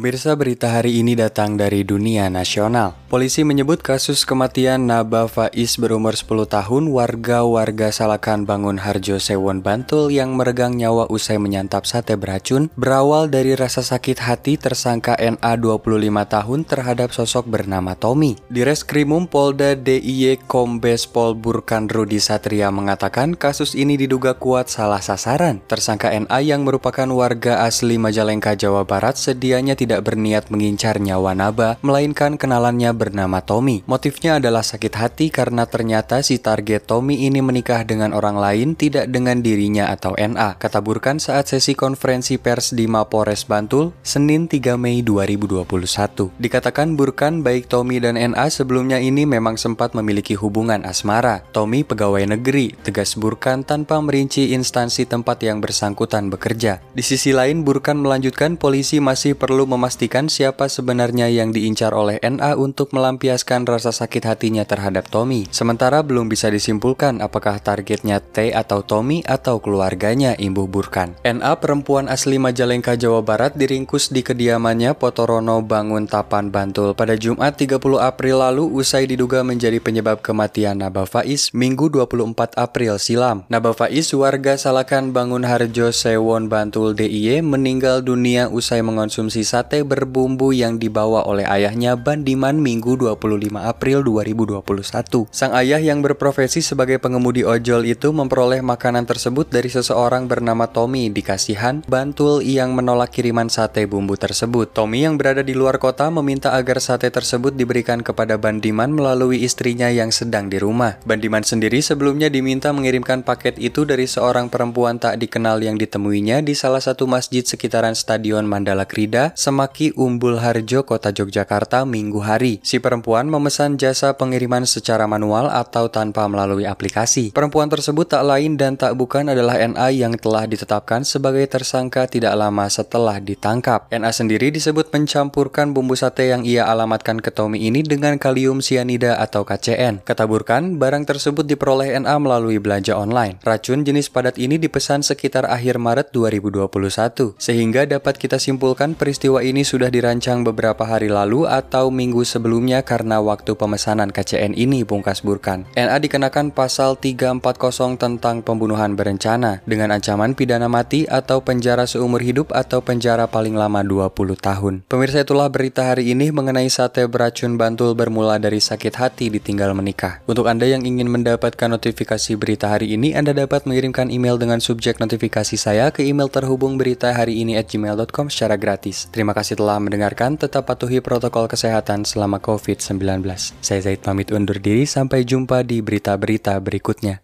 Pemirsa berita hari ini datang dari dunia nasional. Polisi menyebut kasus kematian Naba Faiz berumur 10 tahun warga-warga Salakan Bangun Harjo Sewon Bantul yang meregang nyawa usai menyantap sate beracun berawal dari rasa sakit hati tersangka NA 25 tahun terhadap sosok bernama Tommy. Di Reskrimum Polda DIY Kombes Pol Burkan Rudi Satria mengatakan kasus ini diduga kuat salah sasaran. Tersangka NA yang merupakan warga asli Majalengka, Jawa Barat sedianya tidak berniat mengincar nyawa Naba, melainkan kenalannya bernama Tommy. Motifnya adalah sakit hati karena ternyata si target Tommy ini menikah dengan orang lain tidak dengan dirinya atau NA. Kata Burkan saat sesi konferensi pers di Mapores Bantul, Senin 3 Mei 2021. Dikatakan Burkan baik Tommy dan NA sebelumnya ini memang sempat memiliki hubungan asmara. Tommy pegawai negeri, tegas Burkan tanpa merinci instansi tempat yang bersangkutan bekerja. Di sisi lain, Burkan melanjutkan polisi masih perlu memastikan siapa sebenarnya yang diincar oleh NA untuk melampiaskan rasa sakit hatinya terhadap Tommy. Sementara belum bisa disimpulkan apakah targetnya T atau Tommy atau keluarganya imbuh Burkan. NA perempuan asli Majalengka, Jawa Barat diringkus di kediamannya Potorono Bangun Tapan, Bantul pada Jumat 30 April lalu usai diduga menjadi penyebab kematian Naba Faiz Minggu 24 April silam. Naba Faiz warga Salakan Bangun Harjo Sewon Bantul DIY meninggal dunia usai mengonsumsi sate berbumbu yang dibawa oleh ayahnya Bandiman Minggu 25 April 2021. Sang ayah yang berprofesi sebagai pengemudi ojol itu memperoleh makanan tersebut dari seseorang bernama Tommy di Kasihan, Bantul yang menolak kiriman sate bumbu tersebut. Tommy yang berada di luar kota meminta agar sate tersebut diberikan kepada Bandiman melalui istrinya yang sedang di rumah. Bandiman sendiri sebelumnya diminta mengirimkan paket itu dari seorang perempuan tak dikenal yang ditemuinya di salah satu masjid sekitaran Stadion Mandala Krida, Semaki Umbul Harjo, Kota Yogyakarta, Minggu hari. Si perempuan memesan jasa pengiriman secara manual atau tanpa melalui aplikasi. Perempuan tersebut tak lain dan tak bukan adalah NA yang telah ditetapkan sebagai tersangka tidak lama setelah ditangkap. NA sendiri disebut mencampurkan bumbu sate yang ia alamatkan ke Tommy ini dengan kalium sianida atau KCN. Kata Burkan, barang tersebut diperoleh NA melalui belanja online. Racun jenis padat ini dipesan sekitar akhir Maret 2021, sehingga dapat kita simpulkan peristiwa ini sudah dirancang beberapa hari lalu atau minggu sebelumnya karena waktu pemesanan KCN ini bungkas Burkan. NA dikenakan pasal 340 tentang pembunuhan berencana dengan ancaman pidana mati atau penjara seumur hidup atau penjara paling lama 20 tahun. Pemirsa itulah berita hari ini mengenai sate beracun Bantul bermula dari sakit hati ditinggal menikah. Untuk Anda yang ingin mendapatkan notifikasi berita hari ini, Anda dapat mengirimkan email dengan subjek notifikasi saya ke email terhubung berita hari ini at gmail.com secara gratis. Terima kasih telah mendengarkan, tetap patuhi protokol kesehatan selama COVID-19. Saya Zaid pamit undur diri, sampai jumpa di berita-berita berikutnya.